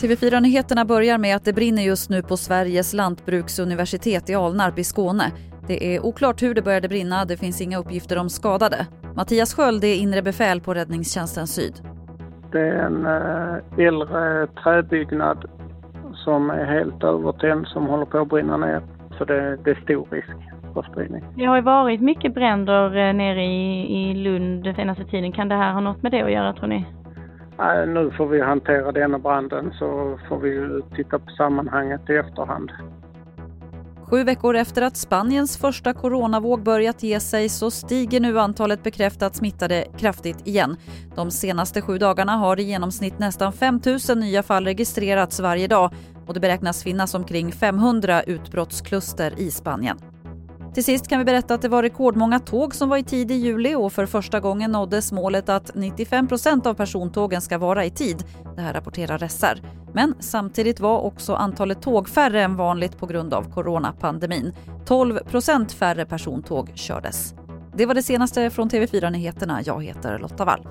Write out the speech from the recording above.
TV4-nyheterna börjar med att det brinner just nu på Sveriges lantbruksuniversitet i Alnarp i Skåne. Det är oklart hur det började brinna, det finns inga uppgifter om skadade. Mattias Sköld är inre befäl på Räddningstjänsten Syd. Det är en äh, äldre träbyggnad som är helt övertänd som håller på att brinna ner. Så det, det är stor risk för spridning. Det har ju varit mycket bränder eh, nere i, i Lund den senaste tiden. Kan det här ha något med det att göra tror ni? Nej, nu får vi hantera denna branden så får vi titta på sammanhanget i efterhand. Sju veckor efter att Spaniens första coronavåg börjat ge sig så stiger nu antalet bekräftat smittade kraftigt igen. De senaste sju dagarna har i genomsnitt nästan 5 000 nya fall registrerats varje dag och det beräknas finnas omkring 500 utbrottskluster i Spanien. Till sist kan vi berätta att det var rekordmånga tåg som var i tid i juli och för första gången nåddes målet att 95% av persontågen ska vara i tid. Det här rapporterar SR. Men samtidigt var också antalet tåg färre än vanligt på grund av coronapandemin. 12% färre persontåg kördes. Det var det senaste från TV4 Nyheterna. Jag heter Lotta Wall.